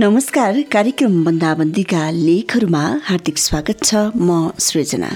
नमस्कार कार्यक्रम बन्दाबन्दीका लेखहरूमा हार्दिक स्वागत छ म सृजना।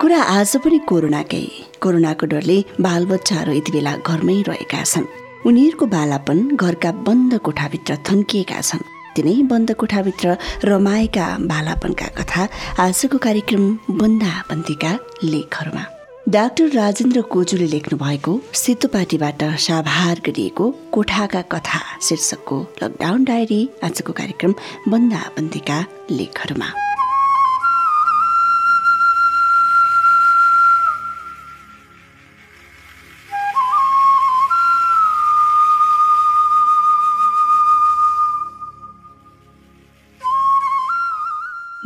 कुरा आज पनि कोरोनाकै कोरोनाको डरले बालबच्चाहरू यति बेला घरमै रहेका छन्। उनीहरूको बालापन घरका बन्द कोठाभित्र थन्किएका छन्। तिनै बन्द कोठाभित्र रमाएका बालापनका कथा आजको कार्यक्रम बन्दाबन्दीका लेखहरूमा। डाक्टर राजेन्द्र कोजुले लेख्नु भएको सेतोपाटीबाट साभार गरिएको कोठाका कथा शीर्षकको लकडाउन डायरी आजको कार्यक्रम बन्दाबन्दीका लेखहरूमा।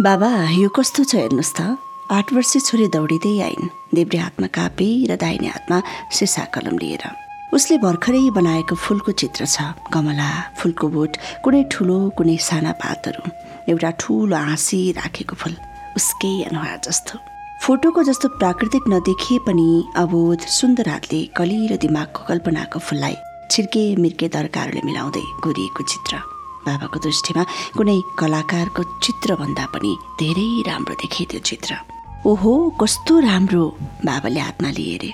बाबा यो कस्तो छ हेर्नुहोस् त। आठ वर्षे छोरी दौडिँदै आइन्। देब्रे हातमा कापी र दाहिने हातमा सिसा कलम लिएर। उसले भर्खरै बनाएको फुलको चित्र छ। कमला फुलको बोट कुनै ठुलो कुनै साना पातहरू। एउटा ठुलो हाँसी राखेको फुल। उसकै अनुहार जस्तो। फोटोको जस्तो प्राकृतिक नदेखिए पनि अबोध सुन्दर हातले कलिलो दिमागको कल्पनाको फुललाई छिर्के मिर्के दरकारले मिलाउँदै कोरिएको चित्र। बाबाको दृष्टिमा कुनै कलाकारको चित्रभन्दा पनि धेरै राम्रो देखे त्यो चित्र। ओहो कस्तो राम्रो! बाबाले हातमा लिए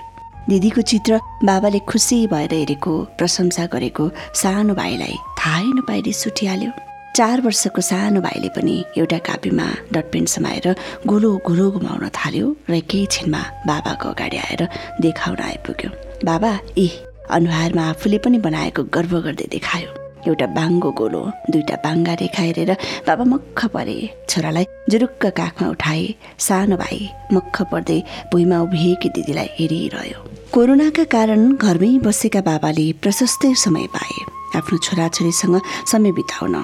दिदीको चित्र बाबाले खुसी भएर हेरेको प्रशंसा गरेको सानो भाइलाई थाहै नपाइले सुटिहाल्यो चार वर्षको सानो भाइले पनि एउटा कापीमा डटपेन समाएर गोलो गोलो घुमाउन थाल्यो र एकैछिनमा बाबाको अगाडि आएर देखाउन आइपुग्यो। बाबा ए अनुहारमा आफूले पनि बनाएको गर्व गर्दै देखायो। एउटा बाङ्गो गोलो दुईटा बाङ्गा रेखा हेरेर बाबा मक्ख परे छोरालाई जुरुक्क काखमा उठाए। सानो भाइ मक्ख पर्दै भुइँमा उभिएकी दिदीलाई हेरिरह्यो। कोरोनाका कारण घरमै बसेका बाबाले प्रशस्तै समय पाए। आफ्नो छोराछोरीसँग समय बिताउन।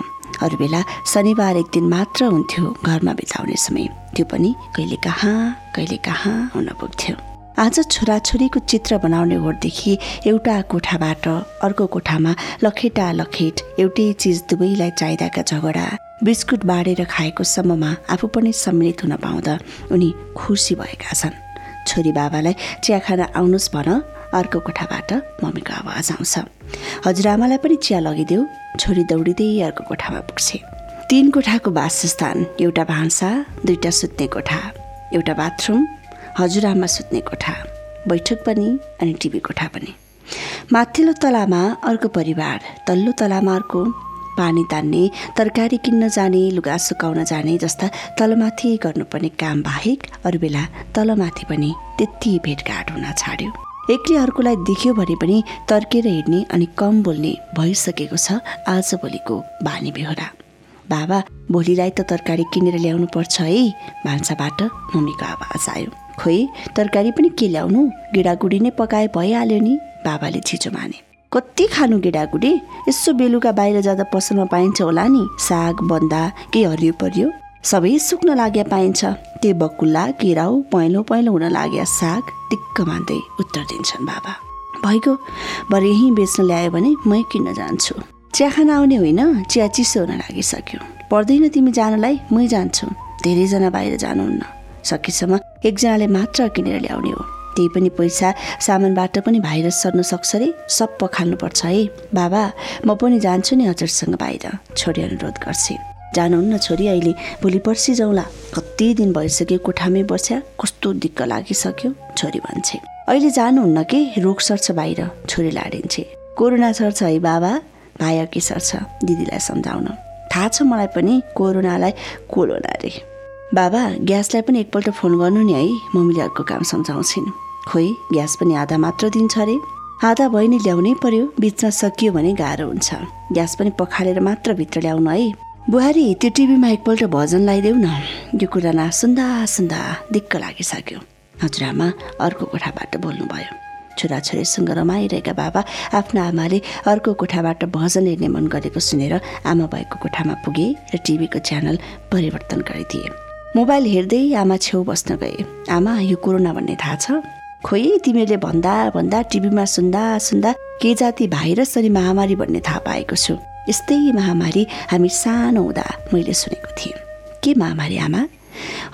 अरू बेला शनिबार एक दिन मात्र हुन्थ्यो घरमा बिताउने समय। त्यो पनि कहिले कहाँ कहिले कहाँ हुन पुग्थ्यो। आज छोराछोरीको चित्र बनाउने होडदेखि एउटा कोठाबाट अर्को कोठामा लखेटा लखेट एउटै चिज दुवैलाई चाहिँदाका झगडा बिस्कुट बाँडेर खाएको सम्ममा आफू पनि सम्मिलित हुन पाउँदा उनी खुसी भएका छन्। छोरी बाबालाई चिया खान आउनुहोस् भन अर्को कोठाबाट मम्मीको आवाज आउँछ। हजुरआमालाई पनि चिया लगिदेऊ छोरी दौडिँदै अर्को कोठामा पुग्छे। तिन कोठाको वासस्थान एउटा भान्सा दुईटा सुत्ने कोठा एउटा बाथरुम हजुरआमा सुत्ने कोठा बैठक पनि अनि टिभी कोठा पनि। माथिल्लो तलामा अर्को परिवार तल्लो तलामा अर्को। पानी तान्ने तरकारी किन्न जाने लुगा सुकाउन जाने जस्ता तलमाथि गर्नुपर्ने काम बाहेक अरू बेला तलमाथि पनि त्यति भेटघाट हुन छाड्यो। एकले अर्कोलाई देख्यो भने पनि तर्केर हिँड्ने अनि कम बोल्ने भइसकेको छ आजभोलिको बानी बेहोरा। बाबा भोलिलाई त तरकारी किनेर ल्याउनु पर्छ है। भान्साबाट मम्मीको आवाज आयो। खोइ तरकारी पनि के ल्याउनु? गिडागुडी नै पकाए भइहाल्यो नि बाबाले छिचो माने। कति खानु गिडागुडी? यसो बेलुका बाहिर जाँदा पसलमा पाइन्छ होला नि साग बन्दा के हरियो परियो? सबै सुक्न लागे पाइन्छ। त्यो बकुल्ला केराउ पहेँलो पहेँलो हुन लाग्यो साग टिक्क मान्दै उत्तर दिन्छन् बाबा। भइगयो भरे यहीँ बेच्न ल्यायो भने मै किन्न जान्छु। चिया खान आउने होइन चिया चिसो हुन लागिसक्यो। पर्दैन तिमी जानलाई मै जान्छु। धेरैजना बाहिर जानुहुन्न। सकेसम्म एकजनाले मात्र किनेर ल्याउने हो। त्यही पनि पैसा सामानबाट पनि भाइरस सर्न सक्छ अरे सब पखाल्नुपर्छ है। बाबा म पनि जान्छु नि हजुरसँग बाहिर। छोरी अनुरोध गर्छे। जानुहुन्न छोरी अहिले भोलि पर्सि जाउँला कति दिन भइसक्यो कोठामै बस्या। कस्तो दिक्क लागिसक्यो छोरी भन्छे। अहिले जानुहुन्न कि? रोग सर्छ बाहिर। छोरी लाडिन्छे कोरोना सर्छ है बाबा। भाइ अघि सर्छ? दिदीलाई सम्झाउन। थाहा छ मलाई पनि कोरोनालाई कोरोना रे बाबा ग्यासलाई पनि एकपल्ट फोन गर्नु नि है। मम्मीले अर्को काम सम्झाउँछिन्। खोइ ग्यास पनि आधा मात्र दिन्छ अरे? आधा भयो नि ल्याउनै पर्यो। बिचमा सकियो भने गाह्रो हुन्छ। ग्यास पनि पखालेर मात्र भित्र ल्याउनु है। बुहारी त्यो टिभीमा एकपल्ट भजन लगाइदेऊ न। यो कुरा न सुन्दा सुन्दा दिक्क लागिसक्यो। हजुरआमा अर्को कोठाबाट बोल्नुभयो। छोराछोरीसँग रमाइरहेका बाबा आफ्ना आमाले अर्को कोठाबाट भजन हेर्ने मन गरेको सुनेर आमा भएको कोठामा पुगे र टिभीको च्यानल परिवर्तन गरिदिए। मोबाइल हेर्दै आमा छेउ बस्न गए। आमा यो कोरोना भन्ने थाहा छ? खोइ तिमीहरूले भन्दा भन्दा टिभीमा सुन्दा सुन्दा के जाति भाइरस अनि महामारी भन्ने थाहा पाएको छु। यस्तै महामारी हामी सानो हुँदा मैले सुनेको थिएँ। के महामारी आमा?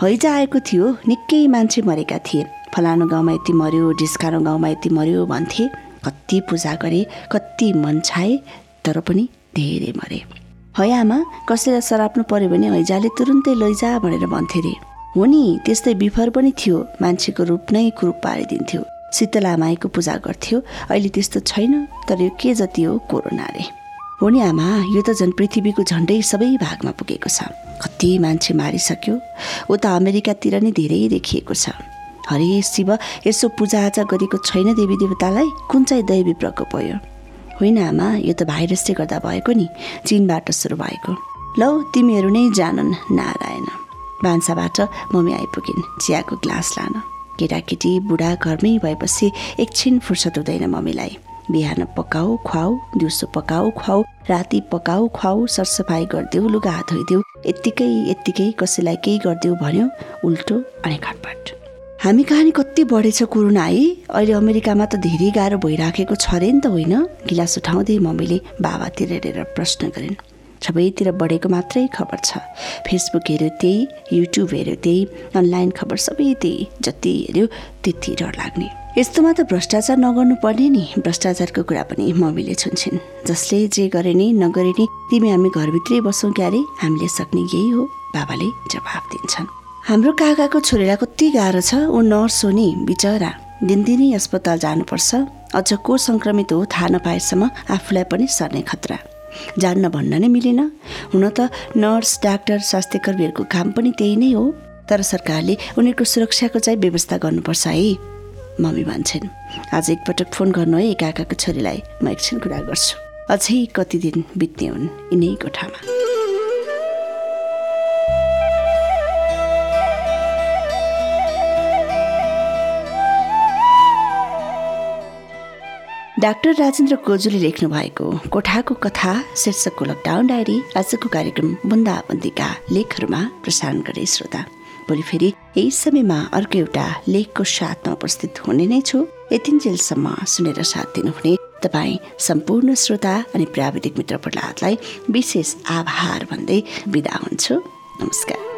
हैजा आएको थियो। निकै मान्छे मरेका थिए। फलानु गाउँमा यति मऱ्यो ढिस्कानो गाउँमा यति मऱ्यो भन्थे। कति पूजा गरे कति मन छाए तर पनि धेरै मरे। है आमा कसैलाई सराप्नु पर्यो भने हैजाले तुरुन्तै लैजा भनेर भन्थे रे हो नि त्यस्तै बिफर पनि थियो। मान्छेको रूप नै कुरूप पारिदिन्थ्यो। शीतला माईको पूजा गर्थ्यो। अहिले त्यस्तो छैन तर यो के जति हो कोरोना रे हो नि आमा यो त झन् पृथ्वीको झन्डै सबै भागमा पुगेको छ। कति मान्छे मारिसक्यो। उता अमेरिकातिर नै धेरै देखिएको छ। हरे शिव यसो पूजाआजा गरेको छैन देवी देवतालाई? कुन चाहिँ दैवी प्रकोप भयो होइन आमा यो त भाइरसले गर्दा भएको नि चिनबाट सुरु भएको। लौ तिमीहरू नै जानन् नारायण। भान्साबाट मम्मी आइपुगिन् चियाको ग्लास लान। केटाकेटी बुढा घरमै भएपछि एकछिन फुर्सद हुँदैन मम्मीलाई। बिहान पकाऊ खुवाऊ दिउँसो पकाऊ खुवाऊ राति पकाऊ खुवाऊ सरसफाइ गरिदेऊ लुगा धोइदेऊ यत्तिकै यत्तिकै कसैलाई केही गरिदेऊ भन्यो उल्टो अनि खटपट हामी कहानी कति बढेछ कोरोना है? अहिले अमेरिकामा त धेरै गाह्रो भइराखेको छ अरे नि त होइन? गिलास उठाउँदै मम्मीले बाबातिर हेरेर प्रश्न गरिन्। सबैतिर बढेको मात्रै खबर छ। फेसबुक हेऱ्यो त्यही युट्युब हेऱ्यो त्यही अनलाइन खबर सबै त्यही जति हेऱ्यो त्यति डर लाग्ने। यस्तोमा त भ्रष्टाचार नगर्नु पर्ने नि भ्रष्टाचारको कुरा पनि मम्मीले छुन्छन्। जसले जे गरे नि नगरे नि तिमी हामी घरभित्रै बसौँ क्यारे? हामीले सक्ने यही हो बाबाले जवाब दिन्छन्। हाम्रो काकाको छोरीलाई कति गाह्रो छ ऊ नर्स हो नि बिचरा। दिनदिनै अस्पताल जानुपर्छ। अझ को सङ्क्रमित हो थाहा नपाएसम्म आफूलाई पनि सर्ने खतरा। जान्न भन्न नै मिलेन। हुन त नर्स डाक्टर स्वास्थ्य कर्मीहरूको काम पनि त्यही नै हो। तर सरकारले उनीहरूको सुरक्षाको चाहिँ व्यवस्था गर्नुपर्छ है। मम्मी भन्छन् आज एकपटक फोन गर्नु है काकाको छोरीलाई। म एकछिन कुरा गर्छु। अझै कति दिन बित्ने हुन् यिनै कोठामा। डाक्टर राजेन्द्र कोजुले लेख्नु भएको कोठाको कथा शीर्षकको लकडाउन डायरी आजको कार्यक्रम बुन्दाबन्दीका लेखहरूमा प्रसारण गरे श्रोता। भोलि फेरि यही समयमा अर्को एउटा लेखको साथमा उपस्थित हुने नै छु। यतिन्जेलसम्म सुनेर साथ दिनुहुने तपाईँ सम्पूर्ण श्रोता अनि प्राविधिक मित्र प्रहलादलाई विशेष आभार भन्दै बिदा हुन्छु। नमस्कार।